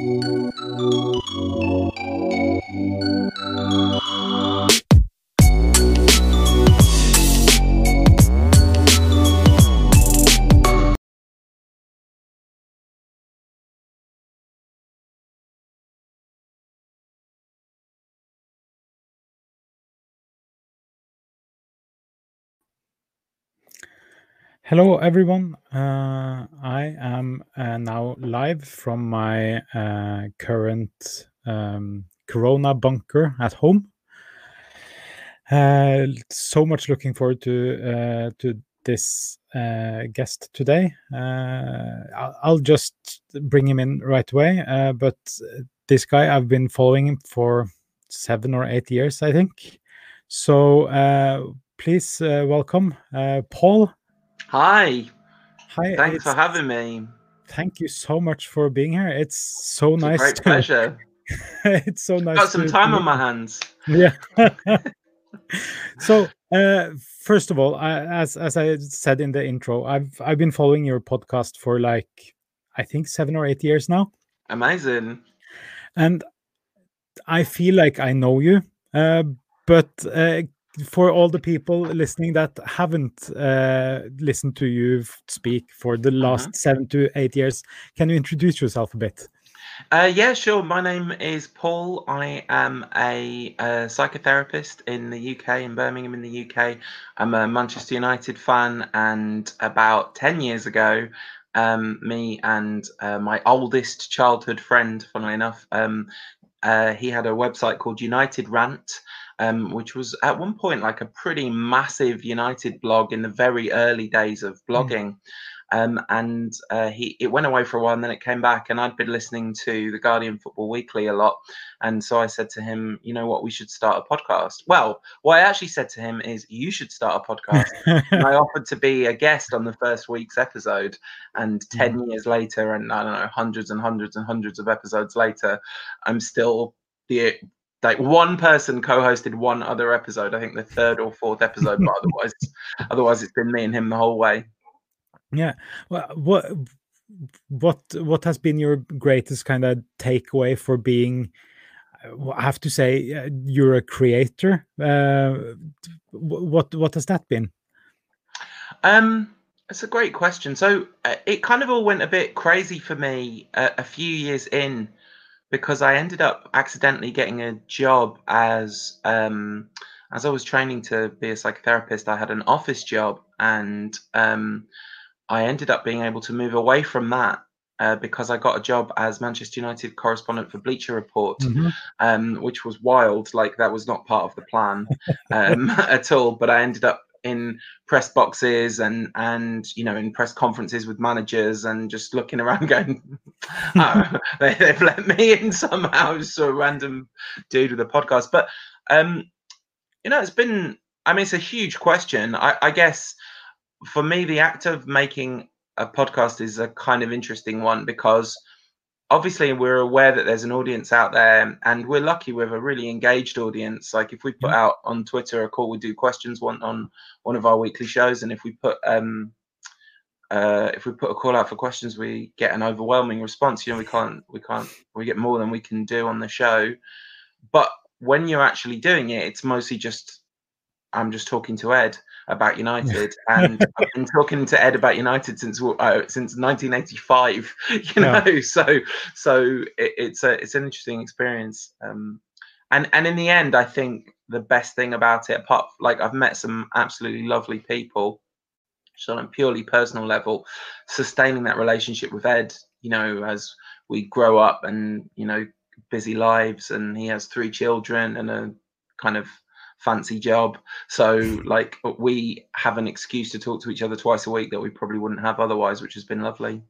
Thank you. Hello, everyone. Uh, I am uh, now live from my uh, current um, Corona bunker at home. Uh, so much looking forward to uh, to this uh, guest today. I'll, I'll, just bring him in right away. but this guy, I've been following him for seven or eight years, I think. So please welcome Paul. Hi. Hi. Thanks for having me. Thank you so much for being here. It's so it's nice. great to... pleasure. it's so nice. Got some time on my hands. Yeah. so, uh, first of all, I, as as I said in the intro, I've I've been following your podcast for like I think seven or eight years now. Amazing. And I feel like I know you, uh, but uh, for all the people listening that haven't uh, listened to you speak for the last uh-huh. seven to eight years, can you introduce yourself a bit? Uh, yeah, sure. My name is Paul. I am a, a, psychotherapist in the UK, in Birmingham, in the UK. I'm a Manchester United fan, and about 10 years ago, um, me and uh, my oldest childhood friend, funnily enough, um, uh, he had a website called United Rant um, which was at one point like a pretty massive United blog in the very early days of hmm. blogging. Mm. Um, and uh, he it went away for a while and then it came back and I'd been listening to the Guardian Football Weekly a lot and so I said to him you know what we should start a podcast well what I actually said to him is you should start a podcast and I offered to be a guest on the first week's episode and 10 mm. years later and I don't know hundreds and hundreds and hundreds of episodes later I'm still the like one person co-hosted one other episode. I think the third or fourth episode, but otherwise, otherwise it's been me and him the whole way. Yeah. Well, what what what has been your greatest kind of takeaway for being? I have to say, uh, you're a creator. Uh, what what has that been? Um, it's a great question. So uh, it kind of all went a bit crazy for me uh, a few years in because I ended up accidentally getting a job as um, as I was training to be a psychotherapist. I had an office job, and um, I ended up being able to move away from that uh, because I got a job as Manchester United correspondent for Bleacher Report, mm-hmm. um, which was wild. Like that was not part of the plan um, at all. But I ended up in press boxes and and you know in press conferences with managers and just looking around going oh, they, have let me in somehow a random dude with a podcast. But um you know it's been i mean it's a huge question. I i guess for me the act of making a podcast is a kind of interesting one because obviously we're aware that there's an audience out there and we're lucky with a really engaged audience. Like if we put out on twitter a call we do questions one on one of our weekly shows and if we put um uh, if we put a call out for questions we get an overwhelming response. You know we can't we can't we get more than we can do on the show. But when you're actually doing it it's mostly just i'm just talking to ed about United, and I've been talking to Ed about United since uh, since 1985. You know, yeah. so so it, it's a it's an interesting experience. Um, and and in the end, I think the best thing about it, apart like I've met some absolutely lovely people, so on a purely personal level, sustaining that relationship with Ed, you know, as we grow up and you know busy lives, and he has three children and a kind of fancy job. So like we have an excuse to talk to each other twice a week that we probably wouldn't have otherwise, which has been lovely.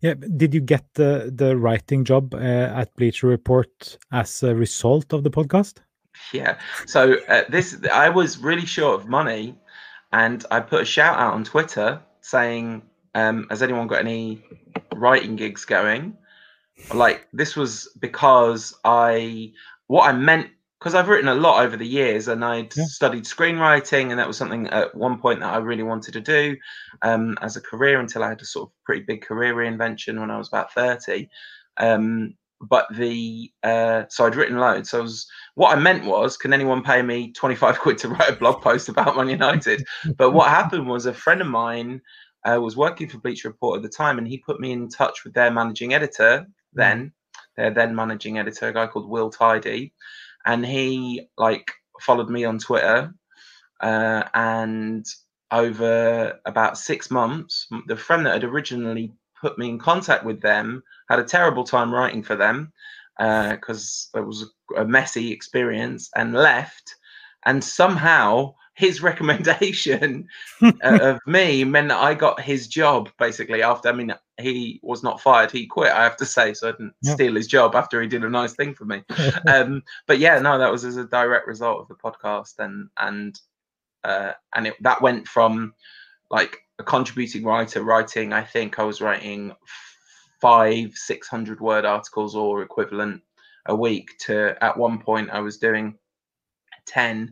Yeah, did you get the the writing job uh, at Bleacher Report as a result of the podcast? Yeah. So uh, this I was really short of money, and I put a shout out on Twitter saying, um, "Has anyone got any writing gigs going?" Like this was because I what I meant because I've written a lot over the years and I'd yeah. studied screenwriting and that was something at one point that I really wanted to do um, as a career until I had a sort of pretty big career reinvention when I was about 30. Um, but the uh, so I'd written loads. So I was, what I meant was, can anyone pay me 25 quid to write a blog post about Man United? but what happened was a friend of mine uh, was working for Bleacher Report at the time, and he put me in touch with their managing editor then, their then managing editor, a guy called Will Tidy, and he like followed me on Twitter, uh, and over about six months, the friend that had originally put me in contact with them had a terrible time writing for them because uh, it was a, a messy experience and left. And somehow his recommendation uh, of me meant that I got his job basically after. I mean, he was not fired; he quit. I have to say, so I didn't yeah. steal his job after he did a nice thing for me. um, but yeah, no, that was as a direct result of the podcast, and and uh, and it, that went from like a contributing writer writing. I think I was writing five, six hundred word articles or equivalent a week to at one point I was doing ten,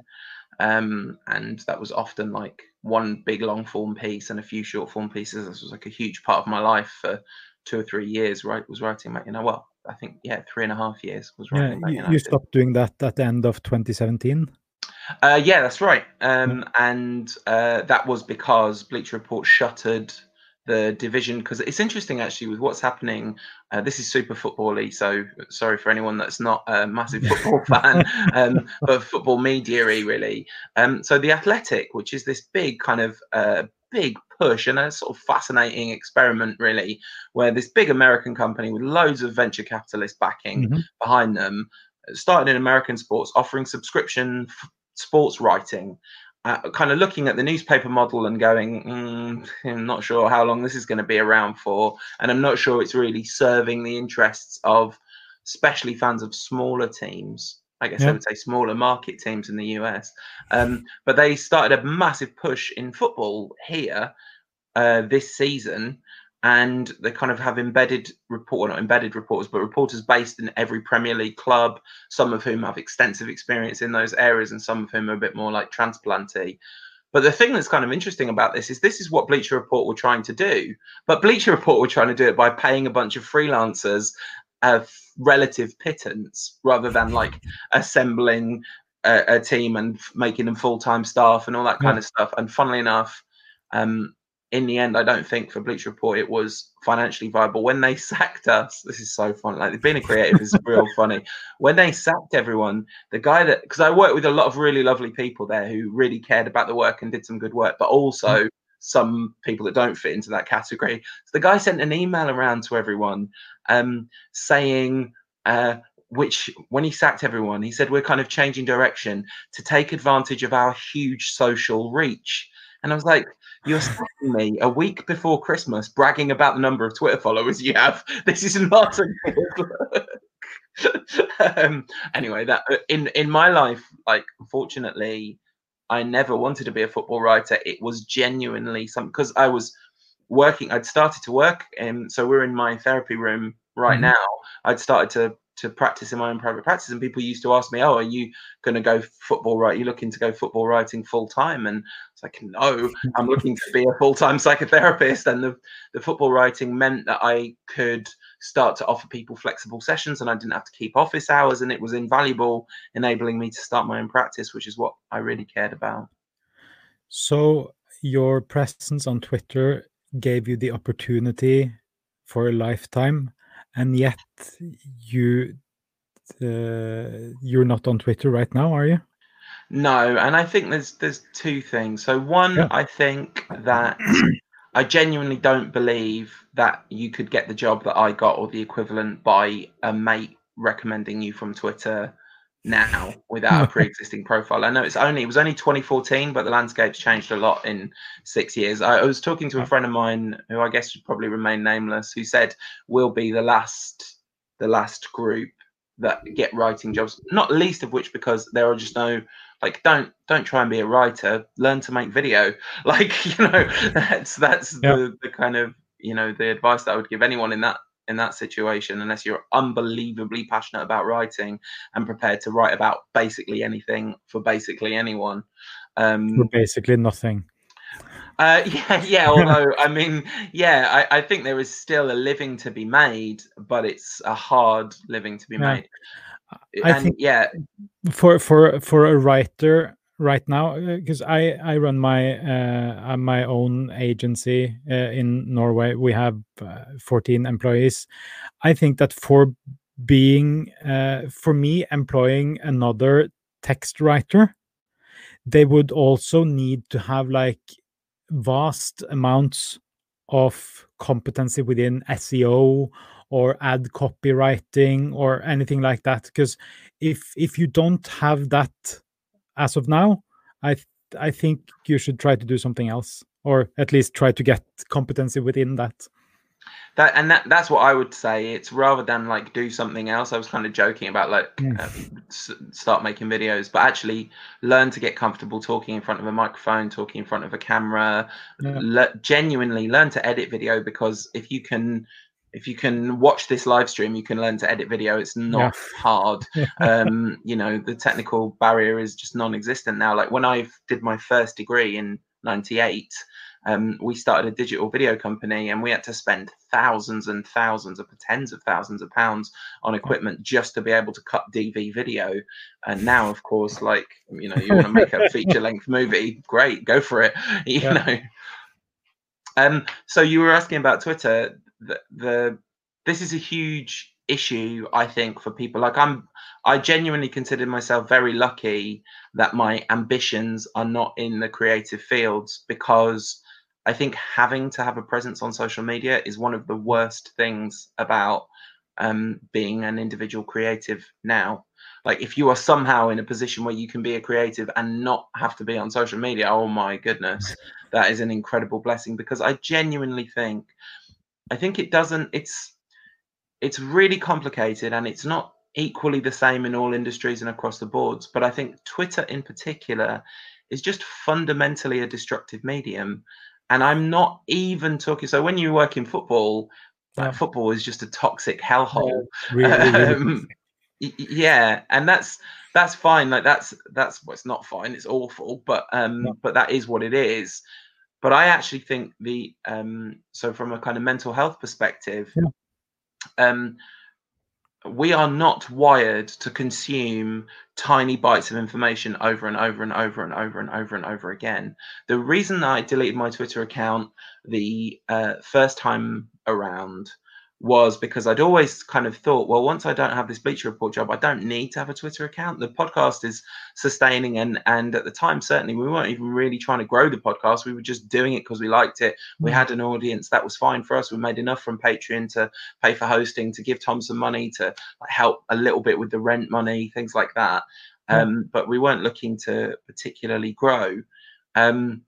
um, and that was often like one big long form piece and a few short form pieces. This was like a huge part of my life for two or three years. Right, was writing about you know well. I think yeah, three and a half years was writing. Yeah, you, you stopped doing that at the end of 2017. Uh, yeah, that's right. Um, and uh, that was because Bleacher Report shuttered the division because it's interesting actually with what's happening. Uh, this is super footbally, so sorry for anyone that's not a massive football fan, um, but football media really. Um, so the Athletic, which is this big kind of uh, big push and a sort of fascinating experiment, really, where this big American company with loads of venture capitalist backing mm-hmm. behind them started in American sports, offering subscription f- sports writing uh, kind of looking at the newspaper model and going, mm, I'm not sure how long this is going to be around for, and I'm not sure it's really serving the interests of, especially fans of smaller teams. I guess yeah. I would say smaller market teams in the US. Um, but they started a massive push in football here uh, this season and they kind of have embedded report not embedded reporters but reporters based in every premier league club some of whom have extensive experience in those areas and some of whom are a bit more like transplantee but the thing that's kind of interesting about this is this is what bleacher report were trying to do. But bleacher report were trying to do it by paying a bunch of freelancers a relative pittance rather than like assembling a, a team and making them full-time staff and all that kind yeah. of stuff. And funnily enough um, in the end, I don't think for Bleacher Report it was financially viable. When they sacked us, this is so funny. Like being a creative is real funny. When they sacked everyone, the guy that because I worked with a lot of really lovely people there who really cared about the work and did some good work, but also mm. some people that don't fit into that category. So the guy sent an email around to everyone um, saying. Uh, which when he sacked everyone, he said we're kind of changing direction to take advantage of our huge social reach. And I was like, you're sending me a week before Christmas bragging about the number of Twitter followers you have. This is not a good look. um, anyway, that uh, in in my life, like fortunately, I never wanted to be a football writer. It was genuinely something because I was working. I'd started to work, and so we're in my therapy room right mm-hmm. now. I'd started to to practice in my own private practice. And people used to ask me, "Oh, are you going to go football right? Are you looking to go football writing full time?" And it's like, "No, I'm looking to be a full time psychotherapist." And the the football writing meant that I could start to offer people flexible sessions, and I didn't have to keep office hours, and it was invaluable, enabling me to start my own practice, which is what I really cared about. So your presence on Twitter gave you the opportunity for a lifetime and yet you uh, you're not on Twitter right now, are you? No, and I think there's there's two things. So one, yeah. I think that I genuinely don't believe that you could get the job that I got or the equivalent by a mate recommending you from Twitter now without a pre-existing profile. I know it's only it was only 2014, but the landscape's changed a lot in six years. I, I was talking to a friend of mine who I guess should probably remain nameless, who said we'll be the last the last group that get writing jobs, not least of which because there are just no like don't don't try and be a writer, learn to make video. Like, you know, that's that's yeah. the, the kind of you know the advice that I would give anyone in that in that situation unless you're unbelievably passionate about writing and prepared to write about basically anything for basically anyone. Um, for basically nothing. Uh, yeah, yeah. Although, I mean, yeah, I, I, think there is still a living to be made, but it's a hard living to be yeah. made. I and, think, yeah, for for for a writer right now, because uh, I I run my uh, my own agency uh, in Norway. We have uh, 14 employees. I think that for being uh, for me employing another text writer they would also need to have like vast amounts of competency within SEO or ad copywriting or anything like that because if if you don't have that as of now i th- i think you should try to do something else or at least try to get competency within that that and that that's what I would say. It's rather than like do something else. I was kind of joking about like mm. uh, s- start making videos, but actually learn to get comfortable talking in front of a microphone, talking in front of a camera. Yeah. Le- genuinely learn to edit video because if you can if you can watch this live stream, you can learn to edit video. It's not yeah. hard. um, you know, the technical barrier is just non-existent now. Like when I did my first degree in '98 um, we started a digital video company and we had to spend thousands and thousands of tens of thousands of pounds on equipment just to be able to cut DV video. And now, of course, like, you know, you want to make a feature length movie, great, go for it, you yeah. know. Um, so you were asking about Twitter. The, the this is a huge issue, I think, for people. Like I'm, I genuinely consider myself very lucky that my ambitions are not in the creative fields because I think having to have a presence on social media is one of the worst things about um, being an individual creative now. Like, if you are somehow in a position where you can be a creative and not have to be on social media, oh my goodness, that is an incredible blessing because I genuinely think, I think it doesn't, it's, it's really complicated and it's not equally the same in all industries and across the boards. But I think Twitter in particular is just fundamentally a destructive medium and I'm not even talking. So when you work in football, yeah. football is just a toxic hellhole. Yeah, really, really. Um, yeah, and that's that's fine. Like that's that's well, not fine. It's awful, but um, yeah. but that is what it is. But I actually think the um, so from a kind of mental health perspective, um, we are not wired to consume tiny bites of information over and over and over and over and over and over again. The reason I deleted my Twitter account the uh, first time around was because I'd always kind of thought, well, once I don't have this Bleacher Report job, I don't need to have a Twitter account. The podcast is sustaining, and and at the time, certainly, we weren't even really trying to grow the podcast. We were just doing it because we liked it. We mm. had an audience that was fine for us. We made enough from Patreon to pay for hosting, to give Tom some money, to like, help a little bit with the rent money, things like that. Um, but we weren't looking to particularly grow. Um,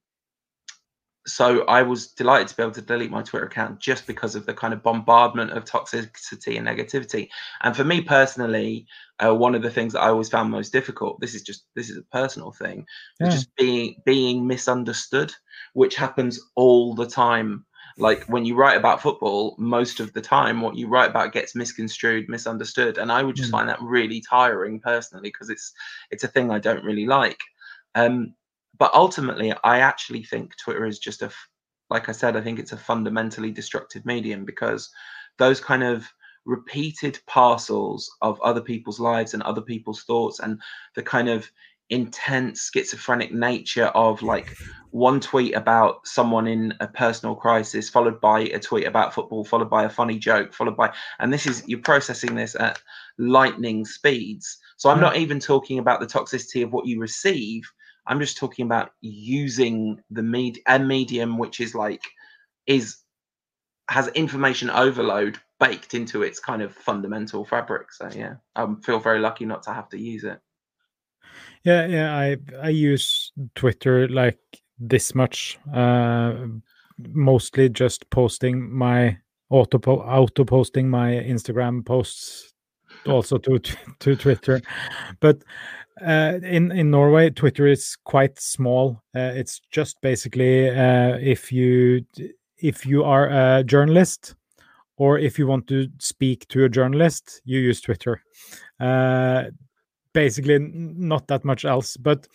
so I was delighted to be able to delete my Twitter account just because of the kind of bombardment of toxicity and negativity. And for me personally, uh, one of the things that I always found most difficult, this is just this is a personal thing, yeah. just being being misunderstood, which happens all the time. Like when you write about football, most of the time what you write about gets misconstrued, misunderstood, and I would just mm. find that really tiring personally because it's it's a thing I don't really like. Um, but ultimately, I actually think Twitter is just a, like I said, I think it's a fundamentally destructive medium because those kind of repeated parcels of other people's lives and other people's thoughts and the kind of intense schizophrenic nature of like one tweet about someone in a personal crisis followed by a tweet about football followed by a funny joke followed by and this is you're processing this at lightning speeds. So i'm mm. not even talking about the toxicity of what you receive I'm just talking about using the med a medium which is like is has information overload baked into its kind of fundamental fabric. So yeah, I feel very lucky not to have to use it. Yeah, yeah, I I use Twitter like this much, uh, mostly just posting my auto auto posting my Instagram posts also to to Twitter, but uh, in in Norway, Twitter is quite small. Uh, it's just basically uh, if you if you are a journalist or if you want to speak to a journalist, you use Twitter. Uh, basically not that much else. But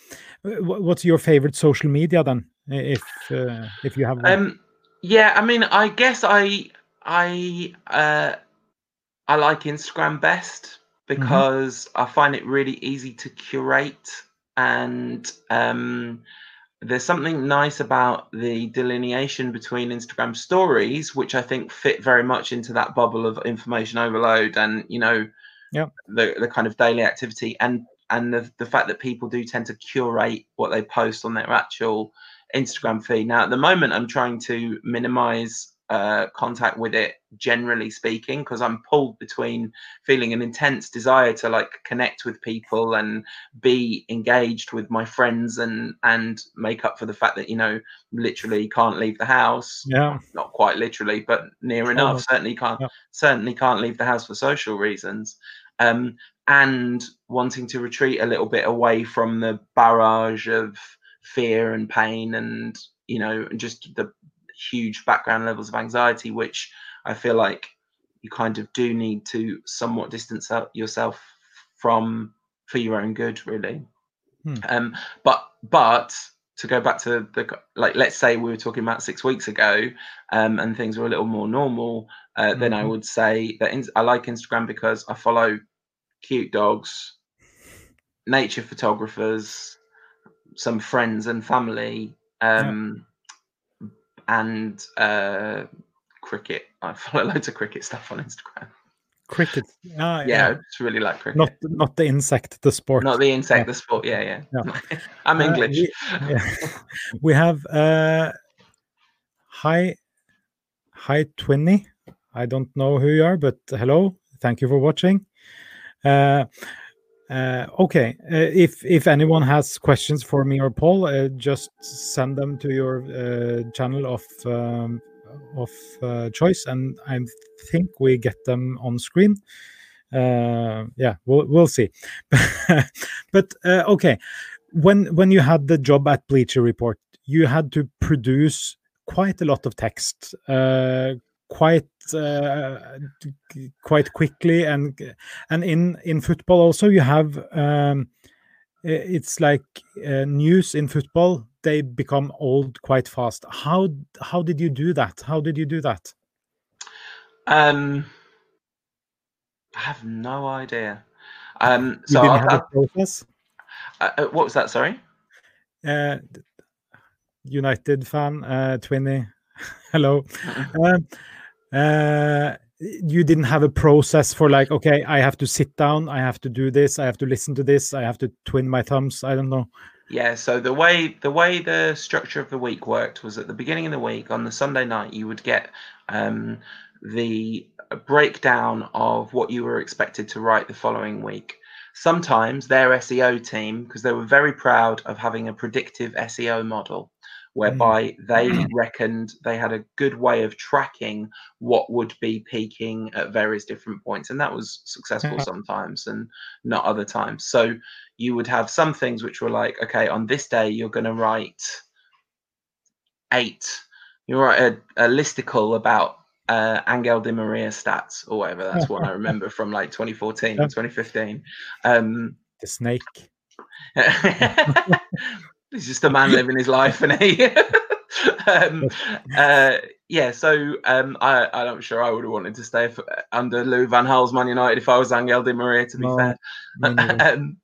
what's your favorite social media then, if uh, if you have one? Um, yeah, I mean, I guess I I uh, I like Instagram best mm-hmm. because mm-hmm. I find it really easy to curate and um, there's something nice about the delineation between Instagram stories, which I think fit very much into that bubble of information overload and you know, yeah, the the kind of daily activity and and the the fact that people do tend to curate what they post on their actual Instagram feed. Now, at the moment, I'm trying to minimize uh, contact with it generally speaking because i'm pulled between feeling an intense desire to like connect with people and be engaged with my friends and and make up for the fact that you know literally can't leave the house. Yeah. Not quite literally but near enough. Oh, certainly can't yeah. certainly can't leave the house for social reasons. Um and wanting to retreat a little bit away from the barrage of fear and pain and you know just the huge background levels of anxiety, which I feel like you kind of do need to somewhat distance yourself from for your own good, really. Hmm. Um, but but to go back to the like, let's say we were talking about six weeks ago, um, and things were a little more normal. Uh, mm-hmm. Then I mm-hmm. would say that in, I like Instagram because I follow cute dogs, nature photographers, some friends and family. Um, and uh, cricket. I follow loads of cricket stuff on Instagram. Cricket, ah, yeah, yeah, it's really like cricket. Not not the insect, the sport. Not the insect, yeah. the sport. Yeah, yeah. yeah. I'm uh, English. We, yeah. we have uh, hi, hi, Twinny. I don't know who you are, but hello. Thank you for watching. Uh, uh, okay, uh, if if anyone has questions for me or Paul, uh, just send them to your uh, channel of um, of uh, choice, and I think we get them on screen. Uh, yeah, we'll we'll see. but okay, when when you had the job at Bleacher Report, you had to produce quite a lot of text, quite uh, quite quickly. And and in in football also you have um, it's like uh, news in football they become old quite fast. How how did you do that? How did you do that? Um i have no idea. Um so you didn't have a process? Uh, uh, what was that sorry? Uh united fan uh twinny. Hello. Um, uh, you didn't have a process for like okay i have to sit down i have to do this i have to listen to this i have to twin my thumbs i don't know. Yeah so the way the way the structure of the week worked was at the beginning of the week on the sunday night you would get um, the breakdown of what you were expected to write the following week. Sometimes their seo team because they were very proud of having a predictive seo model whereby mm. they reckoned they had a good way of tracking what would be peaking at various different points. And that was successful sometimes and not other times. So you would have some things which were like, okay, on this day, you're going to write eight, you write a, a listicle about uh, Angel Di Maria stats or whatever. That's what I remember from like 2014 and 2015. Um, the snake. He's just a man living his life, and he. um, uh, yeah, so um, I, I'm sure I would have wanted to stay for, under Louis Van Gaal's Man United if I was Angel Di Maria. To be no, fair, um,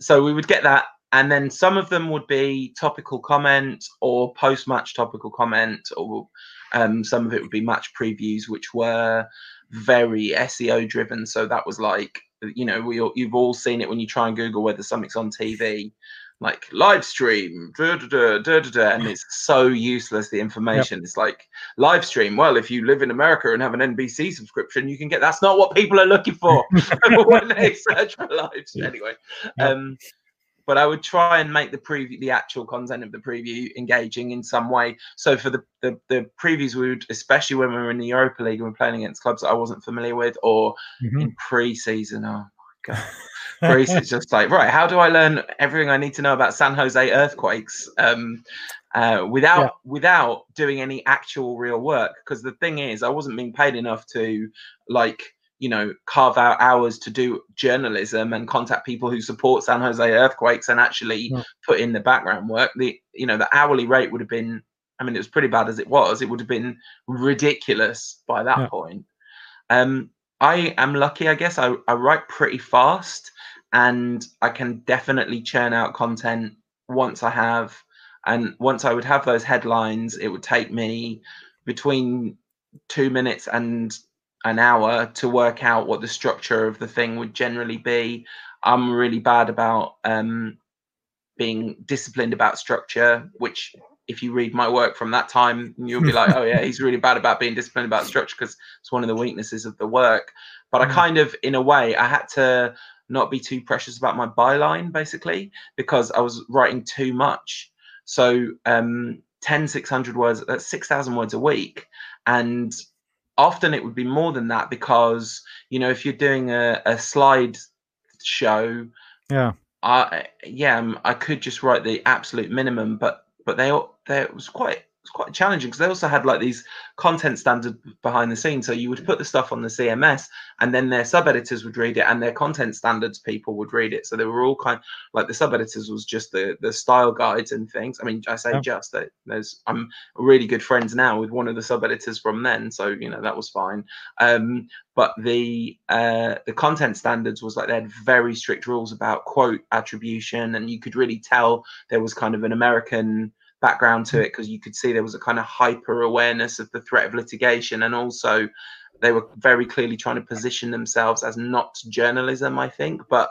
so we would get that, and then some of them would be topical comment or post-match topical comment, or um, some of it would be match previews, which were very SEO driven. So that was like, you know, we you've all seen it when you try and Google whether something's on TV like live stream, da, da, da, and it's so useless. The information yep. it's like live stream. Well, if you live in America and have an NBC subscription, you can get. That's not what people are looking for when they search for live stream. Anyway, yep. um, but I would try and make the preview, the actual content of the preview, engaging in some way. So for the the, the previews, we would, especially when we were in the Europa League and we we're playing against clubs that I wasn't familiar with, or mm-hmm. in pre-season. Oh my god. Grace is just like, right, how do I learn everything I need to know about San Jose earthquakes um, uh, without yeah. without doing any actual real work? Because the thing is, I wasn't being paid enough to like you know carve out hours to do journalism and contact people who support San Jose earthquakes and actually yeah. put in the background work the you know the hourly rate would have been I mean it was pretty bad as it was it would have been ridiculous by that yeah. point um I am lucky I guess I, I write pretty fast and I can definitely churn out content once I have and once I would have those headlines it would take me between 2 minutes and an hour to work out what the structure of the thing would generally be. I'm really bad about um, being disciplined about structure, which if you read my work from that time, you'll be like, oh yeah, he's really bad about being disciplined about structure because it's one of the weaknesses of the work. But I mm. kind of, in a way, I had to not be too precious about my byline basically because I was writing too much. So um, 10, 600 words, that's 6,000 words a week. And often it would be more than that because you know if you're doing a, a slide show yeah i yeah um, i could just write the absolute minimum but but they they it was quite it's quite challenging because they also had like these content standards behind the scenes. So you would put the stuff on the CMS, and then their sub editors would read it, and their content standards people would read it. So they were all kind of, like the sub editors was just the the style guides and things. I mean, I say yeah. just that there's I'm really good friends now with one of the sub editors from then, so you know that was fine. Um, but the uh, the content standards was like they had very strict rules about quote attribution, and you could really tell there was kind of an American background to it because you could see there was a kind of hyper awareness of the threat of litigation and also they were very clearly trying to position themselves as not journalism i think but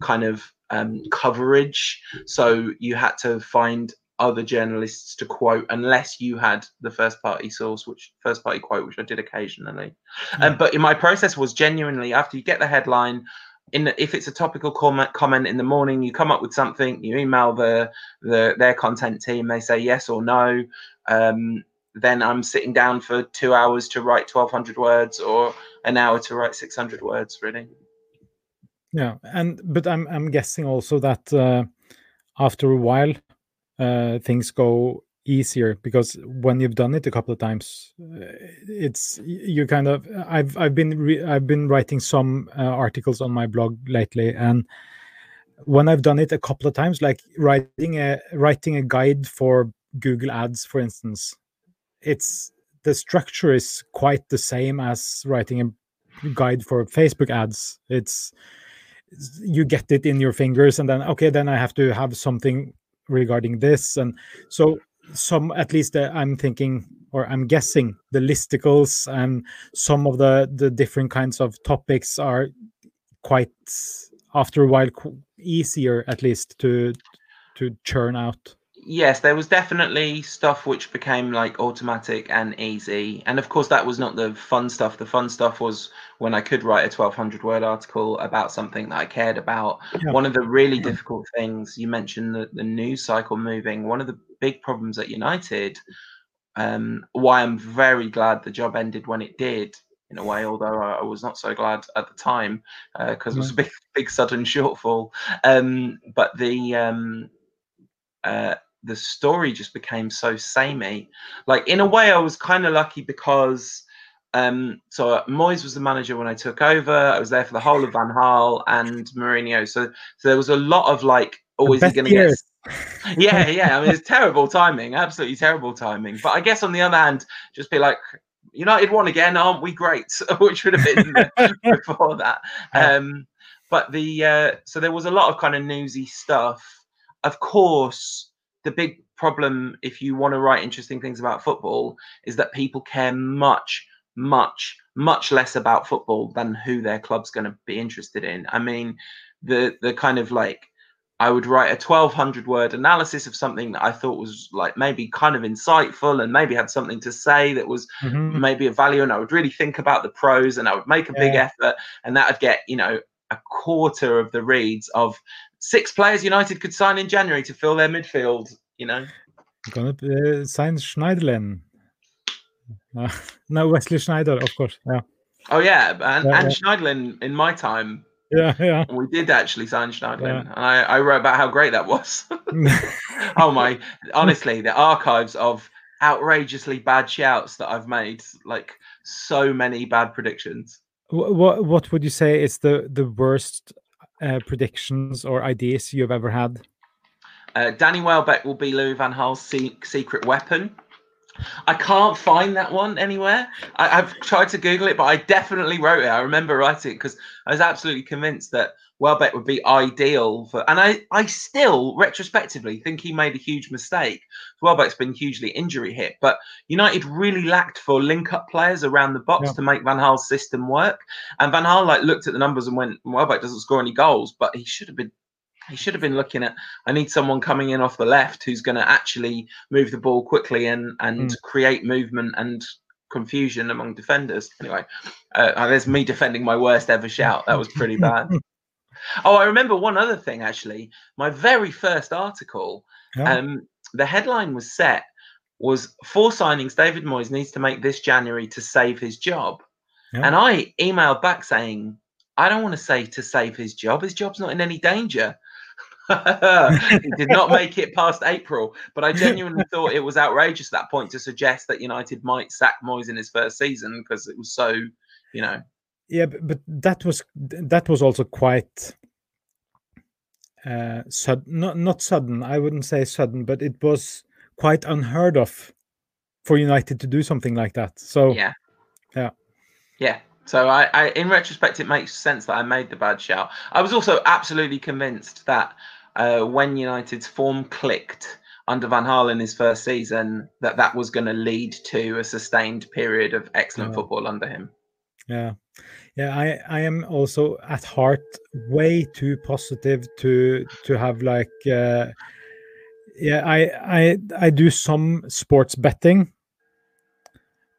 kind of um, coverage so you had to find other journalists to quote unless you had the first party source which first party quote which i did occasionally mm. um, but in my process was genuinely after you get the headline in if it's a topical comment comment in the morning, you come up with something, you email the the their content team, they say yes or no. Um, then I'm sitting down for two hours to write 1,200 words or an hour to write 600 words, really. Yeah, and but I'm I'm guessing also that uh, after a while, uh, things go easier because when you've done it a couple of times uh, it's you kind of i've i've been re- i've been writing some uh, articles on my blog lately. And when i've done it a couple of times like writing a writing a guide for google ads for instance it's the structure is quite the same as writing a guide for facebook ads. It's you get it in your fingers and then okay then i have to have something regarding this. And so some at least uh, i'm thinking or i'm guessing the listicles and some of the the different kinds of topics are quite after a while easier at least to to churn out yes, there was definitely stuff which became like automatic and easy. And of course, that was not the fun stuff. The fun stuff was when I could write a 1200 word article about something that I cared about. Yeah. One of the really yeah. difficult things you mentioned the, the news cycle moving. One of the big problems at United, um, why I'm very glad the job ended when it did. In a way, although I was not so glad at the time because uh, it was a big, big sudden shortfall. Um, but the um, uh, the story just became so samey. Like in a way, I was kind of lucky because um, so uh, Moyes was the manager when I took over. I was there for the whole of Van Gaal and Mourinho. So so there was a lot of like, always going to get? yeah, yeah. I mean, it's terrible timing, absolutely terrible timing. But I guess on the other hand, just be like, United won again, aren't we great? Which would have been before that. Um, but the uh, so there was a lot of kind of newsy stuff. Of course, the big problem if you want to write interesting things about football is that people care much much much less about football than who their club's going to be interested in i mean the the kind of like i would write a 1200 word analysis of something that i thought was like maybe kind of insightful and maybe had something to say that was mm-hmm. maybe a value and i would really think about the prose and i would make a yeah. big effort and that would get you know a quarter of the reads of six players United could sign in January to fill their midfield. You know, gonna uh, sign Schneiderlin. Uh, no, Wesley Sneijder, of course. Yeah. Oh yeah, and, yeah, and yeah. Schneiderlin in my time. Yeah, yeah. We did actually sign Schneiderlin, yeah. and I, I wrote about how great that was. oh my! Honestly, the archives of outrageously bad shouts that I've made, like so many bad predictions. What what would you say is the the worst uh, predictions or ideas you've ever had? Uh, Danny Welbeck will be Louis Van Gaal's secret weapon. I can't find that one anywhere. I, have tried to Google it, but I definitely wrote it. I remember writing it because I was absolutely convinced that Welbeck would be ideal for. And I, I still retrospectively think he made a huge mistake. Welbeck's been hugely injury hit, but United really lacked for link-up players around the box yeah. to make Van Gaal's system work. And Van Gaal like looked at the numbers and went, Welbeck doesn't score any goals, but he should have been he should have been looking at I need someone coming in off the left who's going to actually move the ball quickly and and mm. create movement and confusion among defenders. Anyway, uh, there's me defending my worst ever shout. That was pretty bad. oh, I remember one other thing actually. My very first article, yeah. um, the headline was set was four signings David Moyes needs to make this January to save his job. Yeah. And I emailed back saying, I don't want to say to save his job. His job's not in any danger. he did not make it past April, but I genuinely thought it was outrageous at that point to suggest that United might sack Moyes in his first season because it was so, you know. Yeah, but, but that was that was also quite uh sudden not not sudden i wouldn't say sudden but it was quite unheard of for united to do something like that. So yeah. yeah. Yeah. So I, I in retrospect it makes sense that i made the bad shout. I was also absolutely convinced that uh, when United's form clicked under Van Gaal in his first season, that that was going to lead to a sustained period of excellent yeah. football under him. Yeah, yeah. I I am also at heart way too positive to to have like. Uh, yeah, I I I do some sports betting,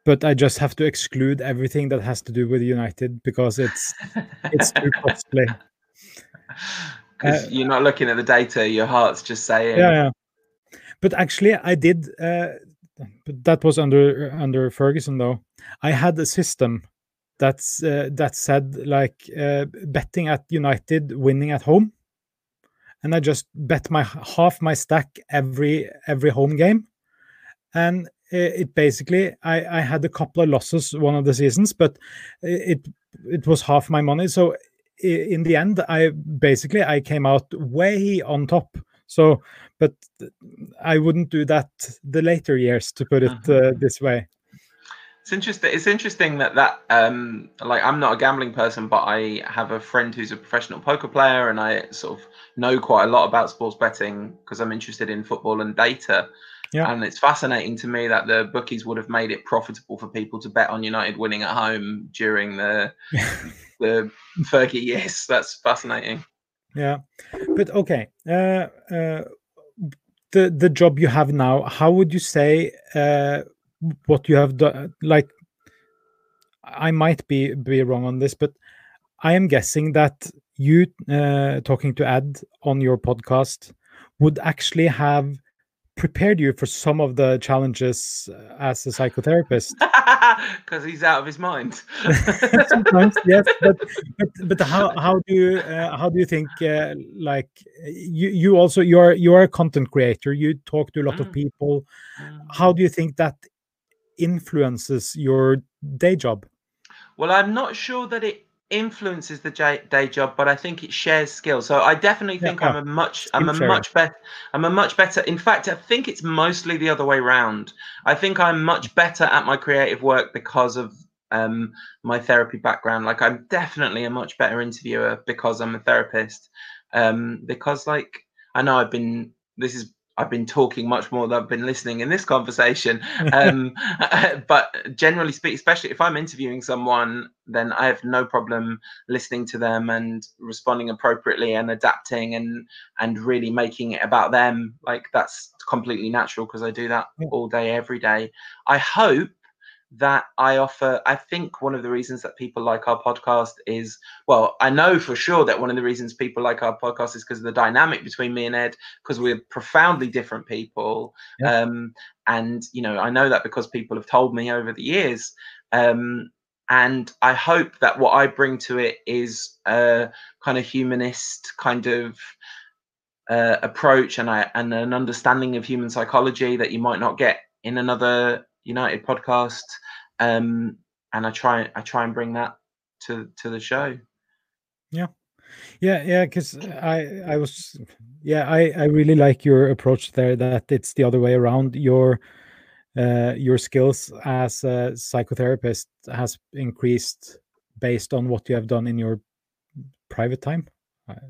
but I just have to exclude everything that has to do with United because it's it's too costly. because uh, you're not looking at the data your heart's just saying yeah, yeah. but actually i did uh, but that was under under ferguson though i had a system that's uh, that said like uh, betting at united winning at home. And i just bet my half my stack every every home game. And it basically I, I had a couple of losses one of the seasons but it it was half my money. So in the end i basically i came out way on top. So but i wouldn't do that the later years to put it uh, mm-hmm. this way it's interesting it's interesting that that um like i'm not a gambling person but i have a friend who's a professional poker player and i sort of know quite a lot about sports betting because i'm interested in football and data yeah. And it's fascinating to me that the bookies would have made it profitable for people to bet on United winning at home during the the Fergie years. That's fascinating. Yeah, but okay. Uh, uh, the the job you have now, how would you say uh, what you have done? Like, I might be be wrong on this, but I am guessing that you uh, talking to Ed on your podcast would actually have prepared you for some of the challenges uh, as a psychotherapist because he's out of his mind sometimes yes but but, but how, how do you uh, how do you think uh, like you you also you're you're a content creator you talk to a lot mm. of people mm. how do you think that influences your day job well i'm not sure that it influences the day job, but I think it shares skills. So I definitely think yeah, I'm a much I'm a much better I'm a much better. In fact, I think it's mostly the other way around. I think I'm much better at my creative work because of um, my therapy background. Like I'm definitely a much better interviewer because I'm a therapist. Um, because like I know I've been this is I've been talking much more than I've been listening in this conversation. Um, but generally speaking, especially if I'm interviewing someone, then I have no problem listening to them and responding appropriately and adapting and and really making it about them. Like that's completely natural because I do that all day, every day. I hope that I offer. I think one of the reasons that people like our podcast is, well, I know for sure that one of the reasons people like our podcast is because of the dynamic between me and Ed, because we're profoundly different people. Yeah. Um, and, you know, I know that because people have told me over the years. Um, and I hope that what I bring to it is a kind of humanist kind of uh, approach and I and an understanding of human psychology that you might not get in another United podcast, um, and I try I try and bring that to to the show. Yeah, yeah, yeah. Because I I was yeah I I really like your approach there. That it's the other way around. Your uh, your skills as a psychotherapist has increased based on what you have done in your private time.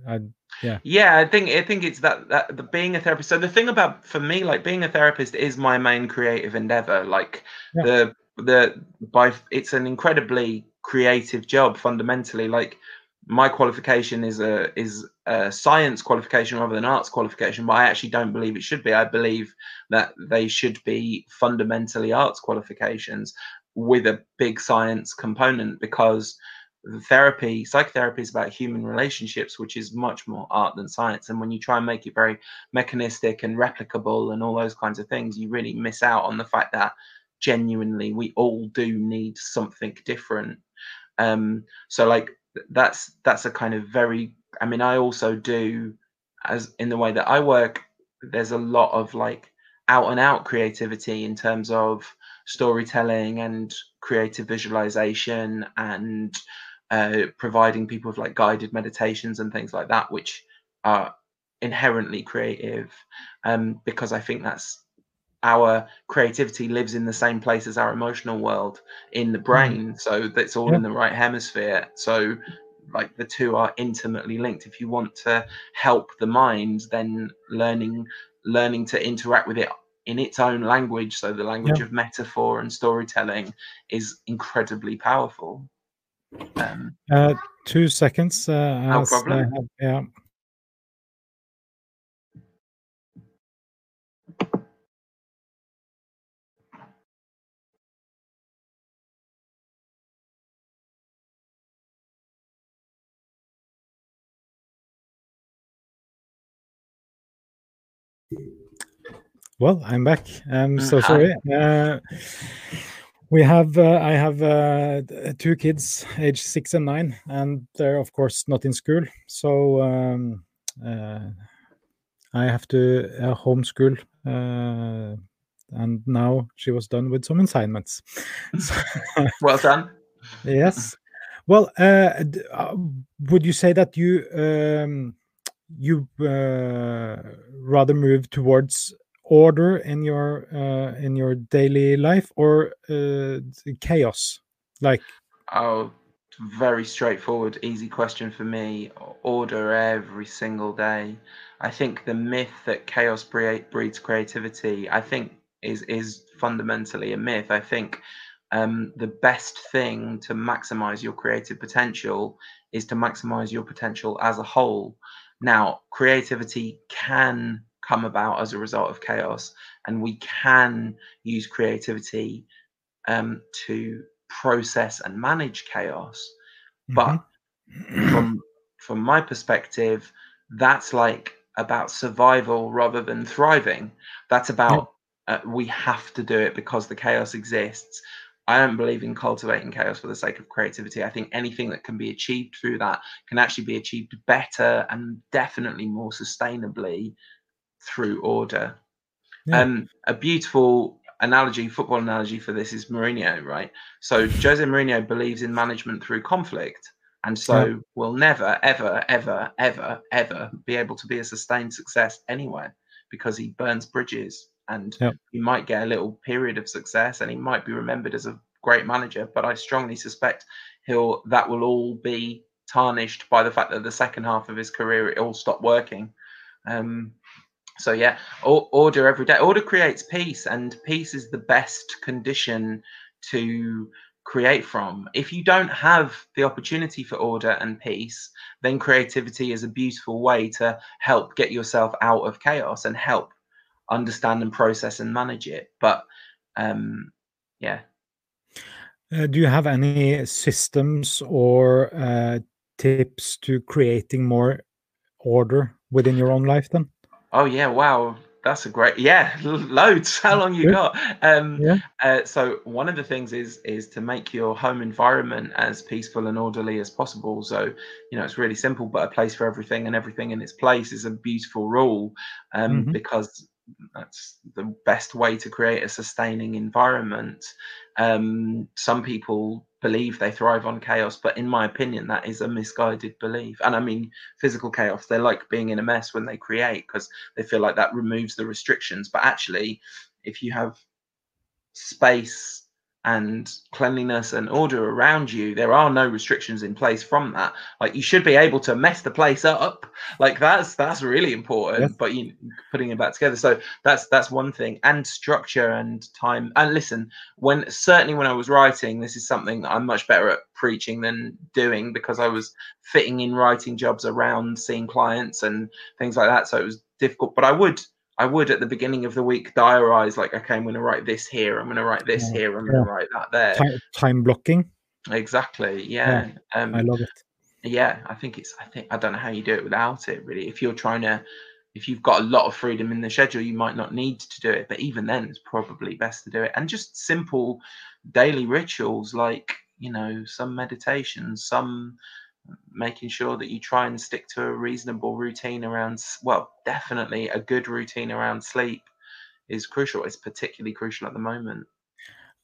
I, I yeah yeah i think i think it's that that the being a therapist so the thing about for me like being a therapist is my main creative endeavor like yeah. the the by it's an incredibly creative job fundamentally like my qualification is a is a science qualification rather than arts qualification but i actually don't believe it should be i believe that they should be fundamentally arts qualifications with a big science component because therapy psychotherapy is about human relationships which is much more art than science. And when you try and make it very mechanistic and replicable and all those kinds of things you really miss out on the fact that genuinely we all do need something different. Um so like that's that's a kind of very i mean i also do as in the way that i work there's a lot of like out and out creativity in terms of storytelling and creative visualization and uh, providing people with like guided meditations and things like that, which are inherently creative, um, because I think that's our creativity lives in the same place as our emotional world in the mm. brain. So that's all yeah. in the right hemisphere. So like the two are intimately linked. If you want to help the mind, then learning learning to interact with it in its own language, so the language yeah. of metaphor and storytelling, is incredibly powerful. Um, uh, two seconds. Uh, no problem. Have, yeah. Well, I'm back. I'm mm, so sorry. Uh, we have uh, i have uh, two kids age six and nine and they're of course not in school. So um, uh, i have to uh, homeschool uh, and now she was done with some assignments. Well done. yes. Well uh, would you say that you um, you rather move towards order in your uh, in your daily life or uh, chaos? Like oh very straightforward easy question for me. Order every single day. I think the myth that chaos breeds creativity i think is is fundamentally a myth. I think um, the best thing to maximize your creative potential is to maximize your potential as a whole. Now creativity can come about as a result of chaos and we can use creativity um, to process and manage chaos mm-hmm. but from from my perspective that's like about survival rather than thriving that's about yeah. uh, we have to do it because the chaos exists I don't believe in cultivating chaos for the sake of creativity. I think anything that can be achieved through that can actually be achieved better and definitely more sustainably through order. Yeah. Um, a beautiful analogy, football analogy for this is Mourinho, right? So Jose Mourinho believes in management through conflict, and so yeah. will never, ever, ever, ever, ever be able to be a sustained success anywhere because he burns bridges, and yeah. he might get a little period of success, and he might be remembered as a great manager. But I strongly suspect he'll that will all be tarnished by the fact that the second half of his career it all stopped working. Um, so yeah, order every day. Order creates peace, and peace is the best condition to create from. If you don't have the opportunity for order and peace, then creativity is a beautiful way to help get yourself out of chaos and help understand and process and manage it. But um, yeah. Uh, do you have any systems or uh, tips to creating more order within your own life then? Oh yeah, wow. That's a great yeah, loads. How long you got? Um yeah. Uh, so one of the things is is to make your home environment as peaceful and orderly as possible. So, you know, it's really simple, but a place for everything and everything in its place is a beautiful rule um, mm-hmm. because that's the best way to create a sustaining environment. Um, some people believe they thrive on chaos but in my opinion that is a misguided belief. And i mean physical chaos they like being in a mess when they create because they feel like that removes the restrictions. But actually if you have space and cleanliness and order around you there are no restrictions in place from that. Like you should be able to mess the place up. Like that's that's really important Yes. but you putting it back together. So that's that's one thing. And structure and time. And listen when certainly when i was writing this is something that i'm much better at preaching than doing because i was fitting in writing jobs around seeing clients and things like that. So it was difficult but i would I would at the beginning of the week diarize like, okay, I'm going to write this here, I'm going to write this Yeah, here, I'm going to write that there. time, time blocking. Exactly. Yeah. Um, I love it. yeah. I think it's. I think I don't know how you do it without it. Really, if you're trying to, if you've got a lot of freedom in the schedule, you might not need to do it. But even then, it's probably best to do it. And just simple daily rituals like you know some meditation, some making sure that you try and stick to a reasonable routine around well definitely a good routine around sleep is crucial it's particularly crucial at the moment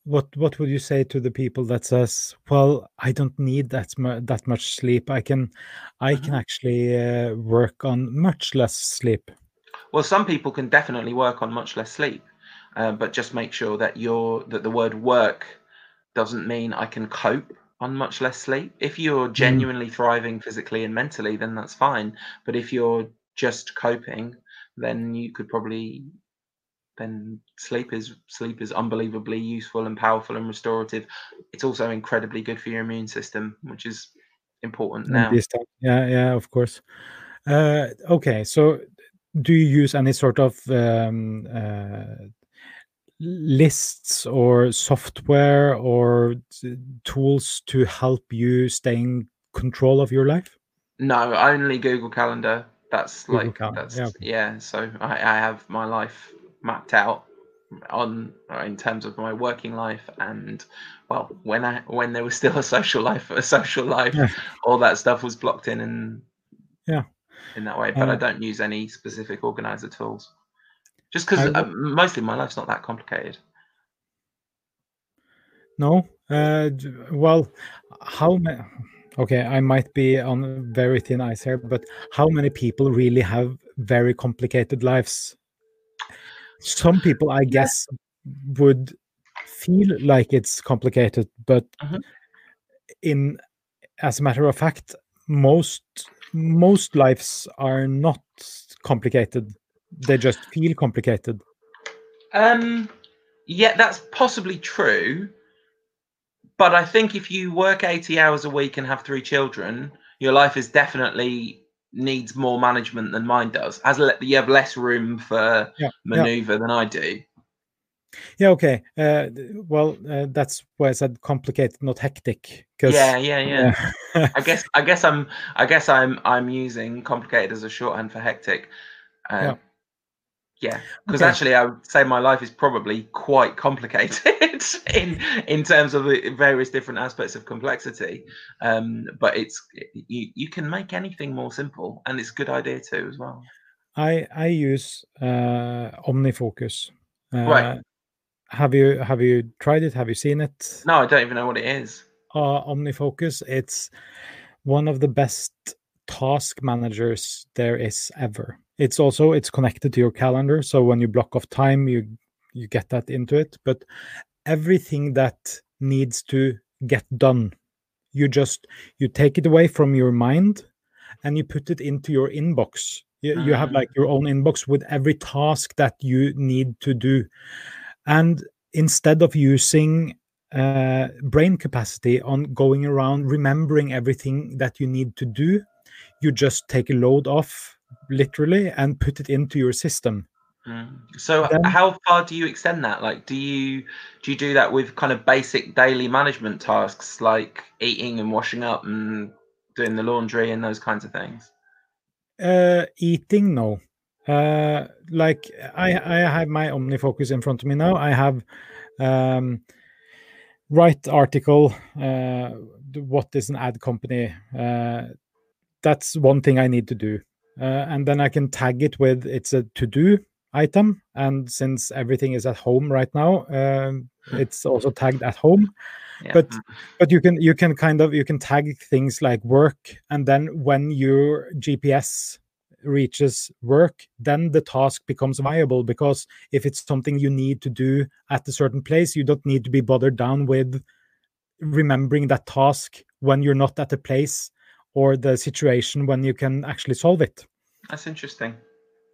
What what would you say to the people that says, "Well, I don't need that mu- that much sleep. I can, I can Mhm. actually uh, work on much less sleep." Well, some people can definitely work on much less sleep, uh, but just make sure that you're that the word work doesn't mean I can cope on much less sleep. If you're genuinely thriving physically and mentally, then that's fine. But if you're just coping, then you could probably then sleep is sleep is unbelievably useful and powerful and restorative. It's also incredibly good for your immune system, which is important now. Yeah, yeah, of course. Uh, okay, so do you use any sort of um, uh, lists or software or tools to help you stay in control of your life? No, only Google Calendar. That's Google like Calendar, that's yeah, yeah. So I, I have my life mapped out on in terms of my working life and well when I when there was still a social life a social life Yeah, all that stuff was blocked in and yeah. in that way but I Uh, don't use any specific organizer tools just because uh, mostly my life's not that complicated no. Uh, well, how many? Okay, I might be on very thin ice here, but how many people really have very complicated lives? Some people, I guess, would feel like it's complicated, but Mhm. in as a matter of fact, most most lives are not complicated. They just feel complicated. um yeah that's possibly true but I think if you work 80 hours a week and have three children, your life is definitely needs more management than mine does. As you have less room for Yeah, yeah, maneuver than I do. yeah. Okay. Uh, well, uh, that's why I said complicated, not hectic. Because Yeah, yeah, yeah. I guess I guess I'm I guess I'm I'm using complicated as a shorthand for hectic. Uh, yeah. because Okay. actually I would say my life is probably quite complicated in in terms of the various different aspects of complexity. Um, but it's you you can make anything more simple, and it's a good idea too as well. I I use uh, OmniFocus. Right. Uh, have you have you tried it? Have you seen it? No, I don't even know what it is. Uh, OmniFocus. It's one of the best task managers there is ever. It's also it's connected to your calendar, so when you block off time, you you get that into it. But everything that needs to get done, you just you take it away from your mind and you put it into your inbox. You, you have Mm, like your own inbox with every task that you need to do. And instead of using uh, brain capacity on going around remembering everything that you need to do, you just take a load off literally and put it into your system. mm. So Then how far do you extend that? Like, do you do you do that with kind of basic daily management tasks like eating and washing up and doing the laundry and those kinds of things? uh, eating, no. Uh, like I, I have my OmniFocus in front of me now. I have um, write article. Uh, what is an ad company? Uh, that's one thing I need to do, uh, and then I can tag it with it's a to do item. And since everything is at home right now, um, it's also tagged at home. Yeah. but but you can you can kind of you can tag things like work and then when your gps reaches work then the task becomes viable because if it's something you need to do at a certain place you don't need to be bothered down with remembering that task when you're not at the place or the situation when you can actually solve it that's interesting.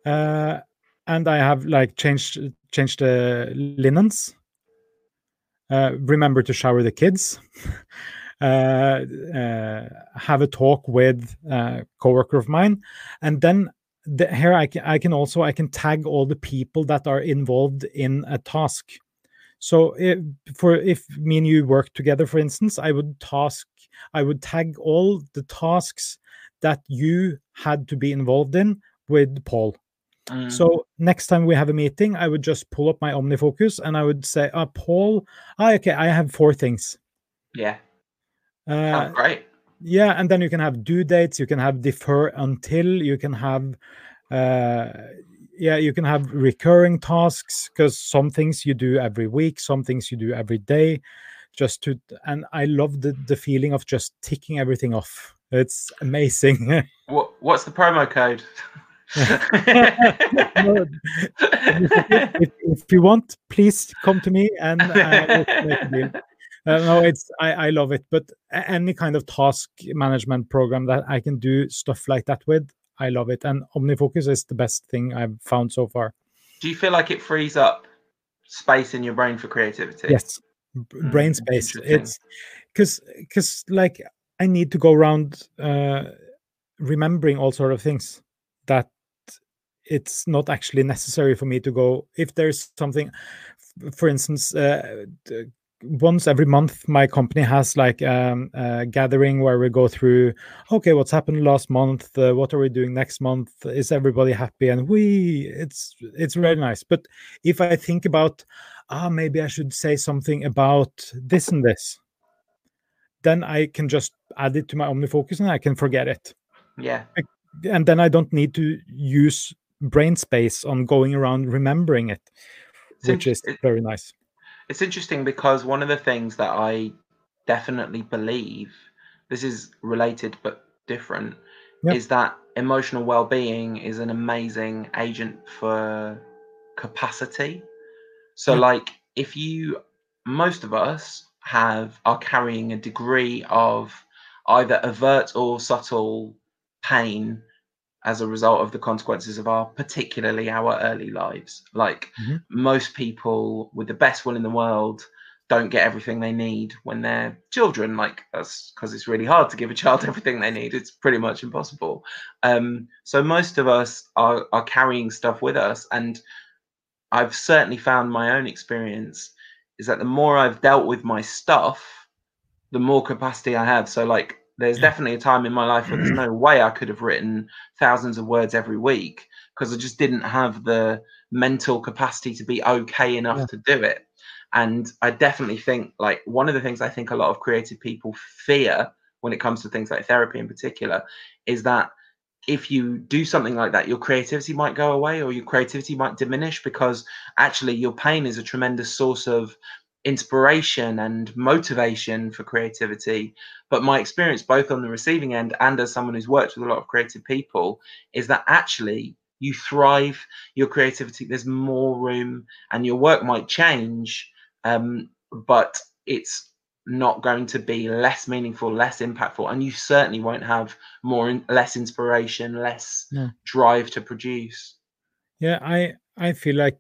uh, and I have like changed changed the linens. Uh, remember to shower the kids. uh, uh, have a talk with a coworker of mine, and then the, here I can I can also I can tag all the people that are involved in a task. So if, for if me and you work together, for instance, I would task I would tag all the tasks that you had to be involved in with Paul. Mm. So next time we have a meeting, I would just pull up my OmniFocus and I would say, "Ah, Paul, ah, okay, I have four things." yeah, Uh, oh, great. yeah, and then you can have due dates, you can have defer until, you can have, uh, yeah, you can have recurring tasks because some things you do every week, some things you do every day, just to. And I love the the feeling of just ticking everything off. It's amazing. What what's the promo code? No, if, if you want, please come to me and uh, we'll make a deal. Uh, no, it's I, I love it. But any kind of task management program that I can do stuff like that with, I love it. And OmniFocus is the best thing I've found so far. Do you feel like it frees up space in your brain for creativity? Yes, b- brain Mm, space. It's because because like I need to go around uh, remembering all sort of things that it's not actually necessary for me to go if there's something for instance uh, once every month my company has like um, a gathering where we go through okay what's happened last month? Uh, what are we doing next month? Is everybody happy? And we it's it's very nice. But if i think about ah maybe i should say something about this and this then i can just add it to my omnifocus and i can forget it Yeah. and then I don't need to use brain space on going around remembering it, It's which is very nice. It's interesting because one of the things that I definitely believe, this is related but different, Yep. is that emotional well being is an amazing agent for capacity. So, like, if you, most of us have, are carrying a degree of either overt or subtle pain as a result of the consequences of our particularly our early lives. Like Mhm. most people with the best will in the world don't get everything they need when they're children. Like that's because it's really hard to give a child everything they need. It's pretty much impossible. Um, so most of us are, are carrying stuff with us and i've certainly found my own experience is that the more i've dealt with my stuff the more capacity i have so like there's Yeah. definitely a time in my life where there's no way i could have written thousands of words every week because i just didn't have the mental capacity to be okay enough Yeah. to do it and i definitely think like one of the things i think a lot of creative people fear when it comes to things like therapy in particular is that if you do something like that your creativity might go away or your creativity might diminish because actually your pain is a tremendous source of inspiration and motivation for creativity. But my experience both on the receiving end and as someone who's worked with a lot of creative people is that actually you thrive your creativity there's more room and your work might change um, but it's not going to be less meaningful less impactful and you certainly won't have more in, less inspiration less No. drive to produce Yeah, I I feel like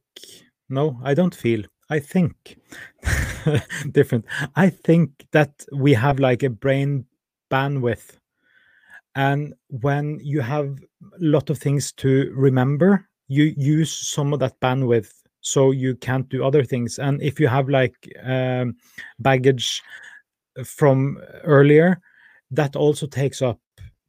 no, I don't feel. I think different. I think that we have like a brain bandwidth, and when you have a lot of things to remember, you use some of that bandwidth so you can't do other things. And if you have like um, baggage from earlier, that also takes up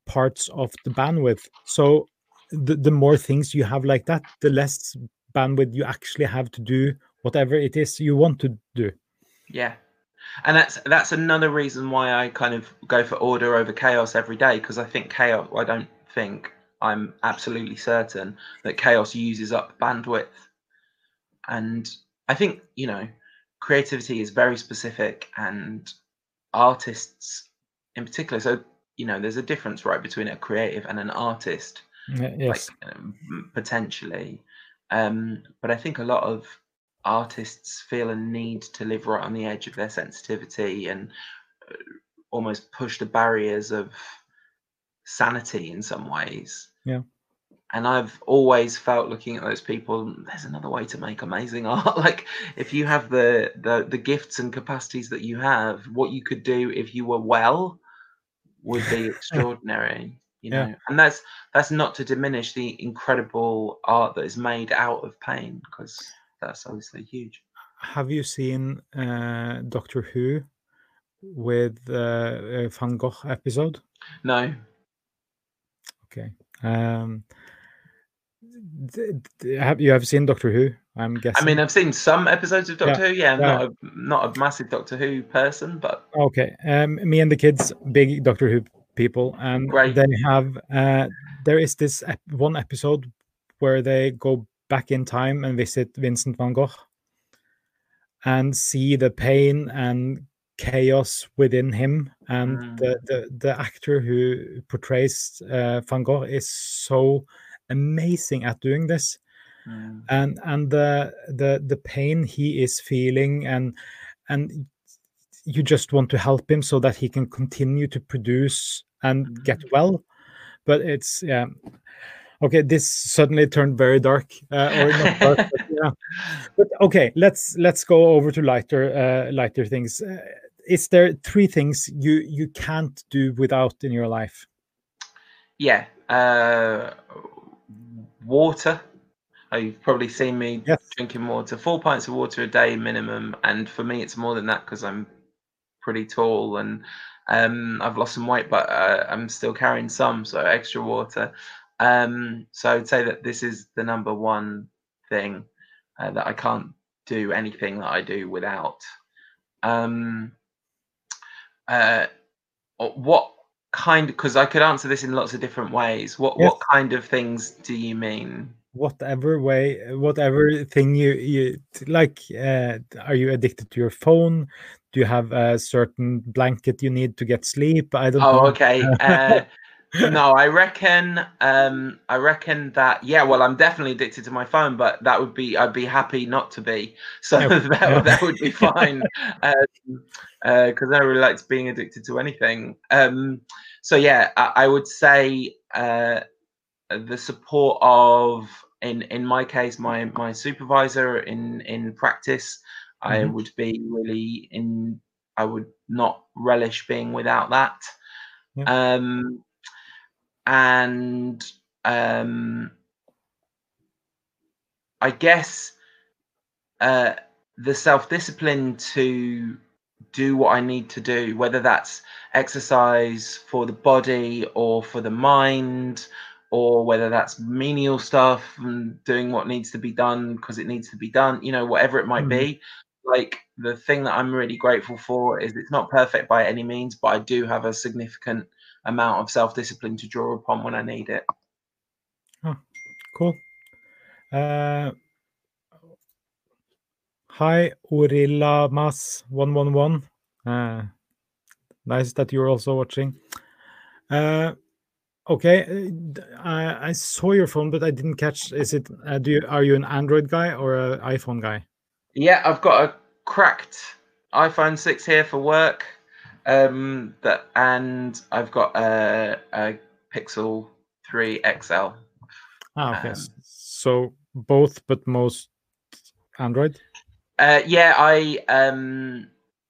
parts of the bandwidth. So the, the more things you have like that, the less bandwidth you actually have to do whatever it is you want to do. Yeah. And that's that's another reason why I kind of go for order over chaos every day because I think chaos I don't think I'm absolutely certain that chaos uses up bandwidth. And I think, you know, creativity is very specific and artists in particular. So you know, there's a difference, right, between a creative and an artist. yes. Like um, potentially, um, but I think a lot of artists feel a need to live right on the edge of their sensitivity and uh, almost push the barriers of sanity in some ways. Yeah. And I've always felt looking at those people, there's another way to make amazing art. like if you have the, the the gifts and capacities that you have, what you could do if you were well would be extraordinary. You know, Yeah. and that's that's not to diminish the incredible art that is made out of pain, because that's obviously huge. Have you seen uh, Doctor Who with uh, Van Gogh episode? No, Okay. Um, have you ever seen Doctor Who? I'm guessing. I mean I've seen some episodes of Doctor Who. Yeah, I'm yeah. not a, not a massive Doctor Who person, but Okay. Um, me and the kids, big Doctor Who people, and Great. they have. Uh, there is this ep- one episode where they go back in time and visit Vincent van Gogh, and see the pain and chaos within him. And the, the the actor who portrays uh, Van Gogh is so amazing at doing this. Mm, and and the the the pain he is feeling and and you just want to help him so that he can continue to produce and get well. But it's yeah. Okay this suddenly turned very dark uh, or not dark but, yeah. but okay let's let's go over to lighter uh, lighter things. Uh, is there three things you you can't do without in your life? Yeah. Uh, water. Oh, you've probably seen me yes drinking water, four pints of water a day minimum, and for me it's more than that because I'm pretty tall and um, I've lost some weight, but uh, I'm still carrying some, so extra water. Um, so I'd say that this is the number one thing uh, that I can't do anything that I do without. Um, uh, what kind? Because I could answer this in lots of different ways. What Yes. what kind of things do you mean? whatever way whatever thing you you like uh, are you addicted to your phone do you have a certain blanket you need to get sleep i don't Oh, know okay. Uh, no, I reckon. Um, I reckon that. Yeah, well, I'm definitely addicted to my phone, but that would be. I'd be happy not to be. So Yeah, that yeah. that would be fine. Um, because I really liked being addicted to anything. Um, so yeah, I, I would say uh, the support of, in in my case, my my supervisor in in practice. I Mhm. would be really in. I would not relish being without that. Um, and um, I guess uh, the self discipline to do what I need to do, whether that's exercise for the body or for the mind, or whether that's menial stuff and doing what needs to be done because it needs to be done, you know, whatever it might Mhm. be. Like the thing that I'm really grateful for is it's not perfect by any means, but I do have a significant amount of self discipline to draw upon when I need it. Oh, cool. Uh hi orillamas 111 uh nice that you're also watching. Uh okay I, d- I, I saw your phone but i didn't catch is it uh, do you are you an android guy or an iphone guy? Yeah, I've got a cracked iPhone 6 here for work. Um, that and I've got a, a Pixel 3 XL. Ah, okay. Um, so both, but most Android. Uh, yeah, I um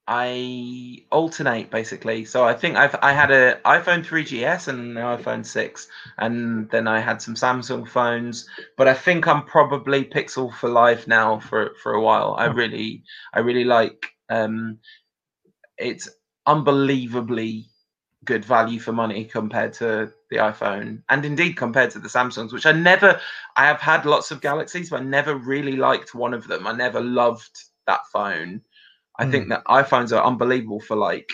I alternate basically. So I think I've I had a iPhone 3GS and an iPhone 6, and then I had some Samsung phones. But I think I'm probably Pixel for life now for for a while. I really I really like um it's unbelievably good value for money compared to the iPhone and indeed compared to the Samsungs, which I never I have had lots of Galaxies, but I never really liked one of them. I never loved that phone. I think that iPhones are unbelievable for like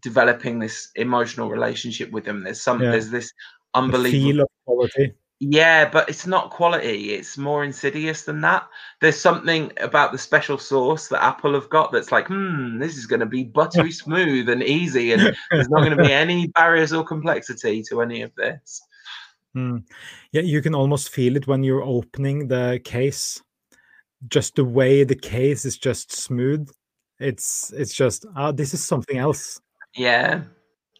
developing this emotional relationship with them. There's some Yeah. there's this unbelievable feel of quality. Yeah, but it's not quality. It's more insidious than that. There's something about the special sauce that Apple have got that's like, hmm, this is going to be buttery smooth and easy, and there's not going to be any barriers or complexity to any of this. Mm. Yeah, you can almost feel it when you're opening the case. Just the way the case is just smooth. It's it's just ah, this is something else. Yeah,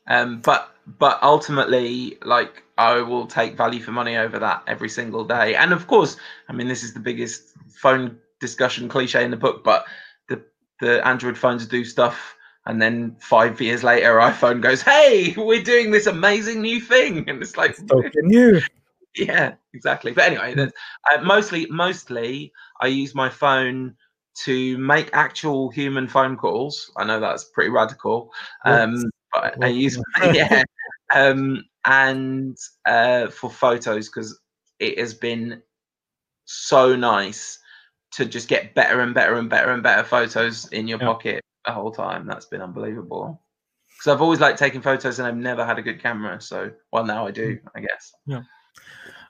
um, but but ultimately, like I will take value for money over that every single day. And of course, I mean this is the biggest phone discussion cliche in the book, but the the Android phones do stuff and then five years later iphone goes hey we're doing this amazing new thing and it's like so new yeah exactly but anyway uh, mostly mostly i use my phone to make actual human phone calls i know that's pretty radical um but i use yeah um and uh for photos because it has been so nice to just get better and better and better and better photos in your yeah. pocket the whole time. That's been unbelievable. Because I've always liked taking photos and I've never had a good camera. So, well, now I do, I guess. Yeah.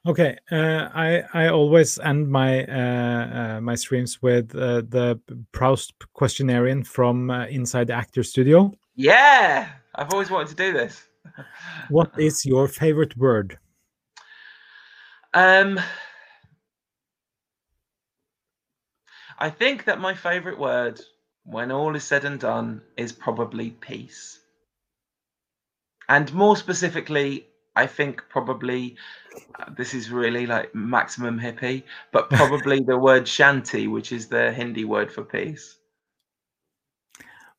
Okay, uh, I I always end my uh, uh, my streams with uh, the Proust questionnaire from uh, inside the actor studio. Yeah, I've always wanted to do this. what is your favorite word? Um, I think that my favorite word when all is said and done, is probably peace. And more specifically, I think probably uh, this is really like maximum hippie, but probably the word shanti, which is the Hindi word for peace.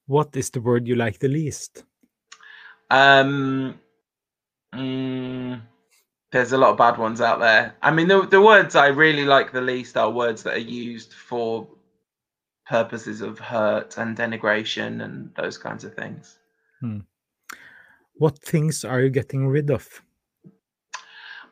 What is the word you like the least? Um, mm, there's a lot of bad ones out there. I mean, the, the words I really like the least are words that are used for purposes of hurt and denigration and those kinds of things. Hmm. What things are you getting rid of?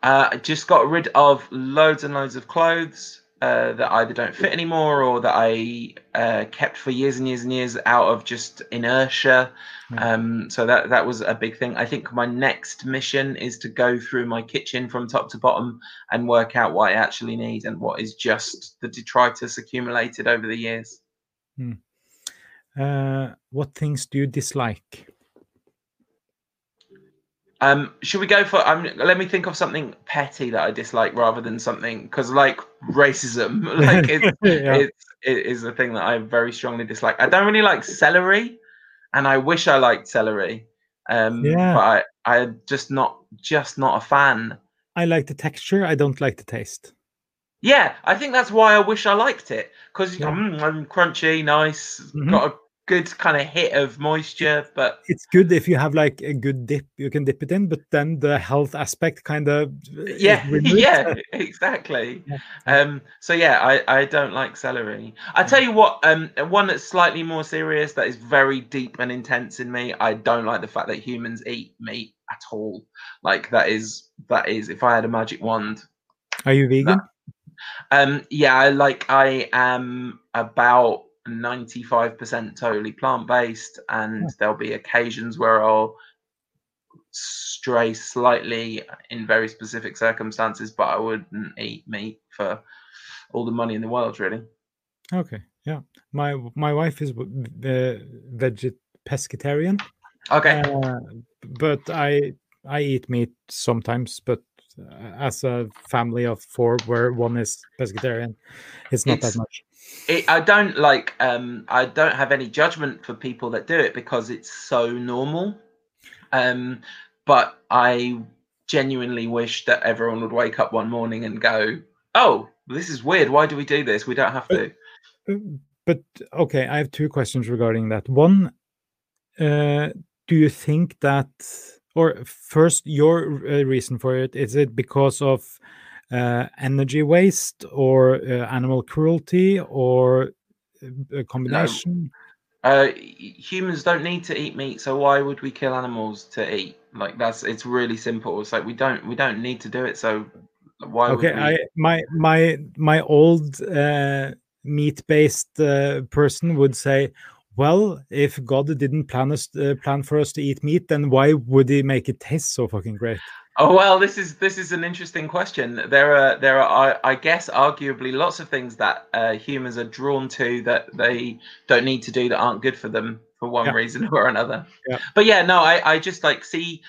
Uh, I just got rid of loads and loads of clothes uh, that either don't fit anymore or that I uh, kept for years and years and years out of just inertia. Hmm. Um, so that that was a big thing. I think my next mission is to go through my kitchen from top to bottom and work out what I actually need and what is just the detritus accumulated over the years. Hmm. Uh, what things do you dislike? Um, should we go for? Um, let me think of something petty that I dislike rather than something because, like racism, like it's, yeah. it's it is a thing that I very strongly dislike. I don't really like celery, and I wish I liked celery. Um, yeah. but I I'm just not just not a fan. I like the texture. I don't like the taste. Yeah, I think that's why I wish I liked it because yeah. mm, I'm crunchy, nice, mm-hmm. got a good kind of hit of moisture. But it's good if you have like a good dip, you can dip it in. But then the health aspect kind of yeah, yeah, exactly. Yeah. Um, so yeah, I I don't like celery. I tell you what, um, one that's slightly more serious that is very deep and intense in me. I don't like the fact that humans eat meat at all. Like that is that is if I had a magic wand. Are you vegan? That, um, yeah, like I am about 95% totally plant based, and yeah. there'll be occasions where I'll stray slightly in very specific circumstances, but I wouldn't eat meat for all the money in the world, really. Okay, yeah. My my wife is uh, veget pescatarian. Okay, uh, but I I eat meat sometimes, but as a family of four where one is pescatarian it's not it's, that much it, i don't like um i don't have any judgment for people that do it because it's so normal. Um but i genuinely wish that everyone would wake up one morning and go oh this is weird. Why do we do this? We don't have to. But, but okay i have two questions regarding that. One uh do you think that or first your uh, reason for it is it because of uh, energy waste or uh, animal cruelty or uh, a combination no. Uh, humans don't need to eat meat so why would we kill animals to eat like that's it's really simple it's like we don't we don't need to do it so why okay we... i my my my old uh, meat based person would say well, if God didn't plan us uh, plan for us to eat meat, then why would He make it taste so fucking great? Oh well, this is this is an interesting question. There are there are I, I guess arguably lots of things that uh, humans are drawn to that they don't need to do that aren't good for them for one Yeah. reason or another. Yeah. But yeah, no, I I just like see.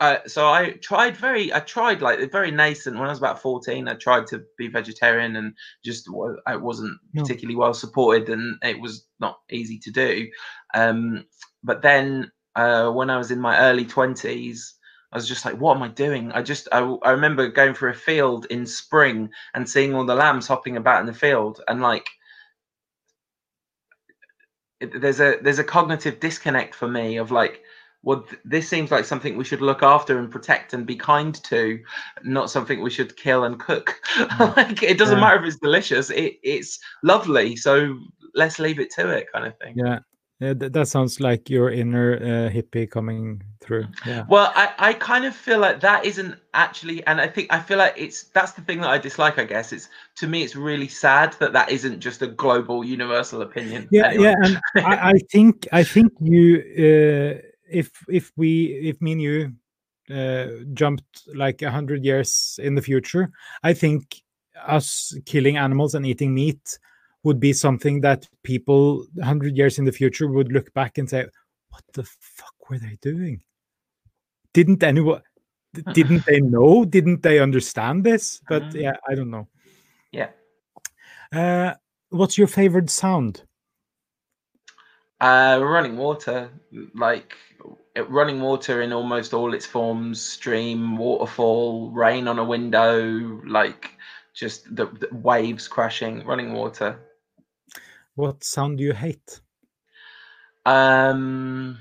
Uh, so I tried very I tried like very nascent when I was about fourteen. I tried to be vegetarian and just I wasn't No. particularly well supported and it was not easy to do. Um, but then uh, when I was in my early twenties. I was just like, what am I doing? I just, I, I remember going through a field in spring and seeing all the lambs hopping about in the field, and like, it, there's a there's a cognitive disconnect for me of like, well, th- this seems like something we should look after and protect and be kind to, not something we should kill and cook. Mm. like, it doesn't Yeah. matter if it's delicious; it it's lovely, so let's leave it to it, kind of thing. Yeah, yeah th- that sounds like your inner uh, hippie coming through. Yeah, Well, I, I kind of feel like that isn't actually, and I think I feel like it's that's the thing that I dislike. I guess it's to me, it's really sad that that isn't just a global, universal opinion. yeah, Anyway. yeah. And I, I think I think you, uh, if if we if me and you uh, jumped like a hundred years in the future, I think us killing animals and eating meat would be something that people hundred years in the future would look back and say, "What the fuck were they doing? Didn't anyone?" Didn't they know? Didn't they understand this? But Mhm. yeah, I don't know. Yeah. Uh, what's your favorite sound? Uh, running water, like running water in almost all its forms: stream, waterfall, rain on a window, like just the, the waves crashing. Running water. What sound do you hate? Um,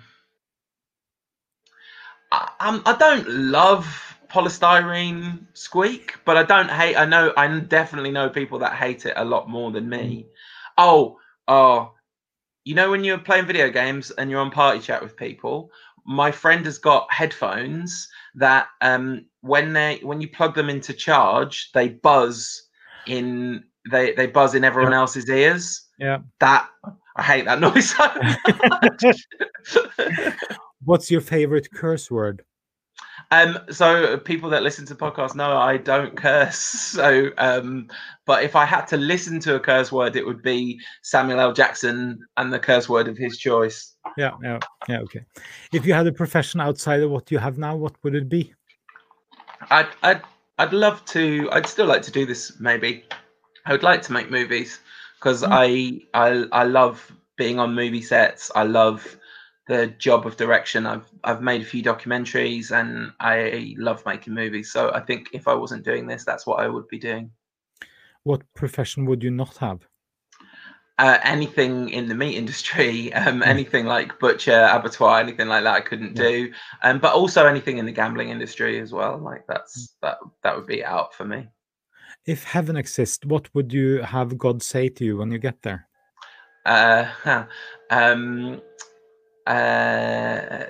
I, um, I don't love polystyrene squeak, but I don't hate. I know I definitely know people that hate it a lot more than me. Oh, oh, you know when you're playing video games and you're on party chat with people. My friend has got headphones that um when they when you plug them into charge, they buzz in they they buzz in everyone else's ears. Yeah. That I hate that noise so much. What's your favorite curse word? um, so people that listen to podcasts know I don't curse. So, um, but if I had to listen to a curse word, it would be Samuel L. Jackson and the curse word of his choice. Yeah, yeah, yeah. Okay. If you had a profession outside of what you have now, what would it be? I'd, I'd, I'd love to. I'd still like to do this. Maybe I would like to make movies because Mm. I, I, I love being on movie sets. I love the job of direction. I've, I've made a few documentaries and I love making movies. So I think if I wasn't doing this, that's what I would be doing. What profession would you not have? uh, anything in the meat industry, um, anything like butcher, abattoir, anything like that, I couldn't Yeah. do. Um, but also anything in the gambling industry as well. Like that's that that would be out for me. If heaven exists, what would you have God say to you when you get there? Uh, huh. um, uh,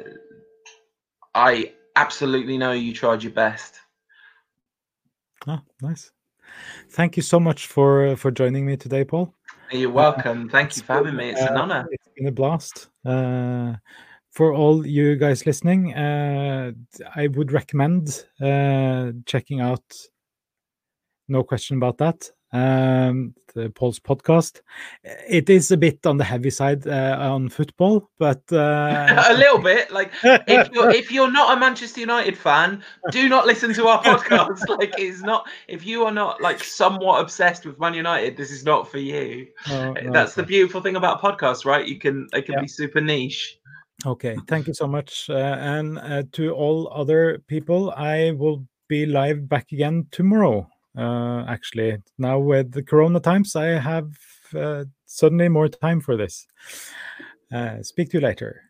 I absolutely know you tried your best. Oh, nice. Thank you so much for for joining me today, Paul. You're welcome. Thank you for having me. It's an uh, honor. It's been a blast. Uh, for all you guys listening, uh, I would recommend uh, checking out. No question about that. Um, the Paul's podcast. It is a bit on the heavy side uh, on football, but uh, a little bit. Like if you're if you're not a Manchester United fan, do not listen to our podcast. like it's not if you are not like somewhat obsessed with Man United, this is not for you. no, no, That's the beautiful thing about podcasts, right? You can they can Yeah. be super niche. Okay, thank you so much. Uh, and uh, to all other people, I will be live back again tomorrow. Uh, actually, now with the Corona times, I have uh, suddenly more time for this. Uh, speak to you later.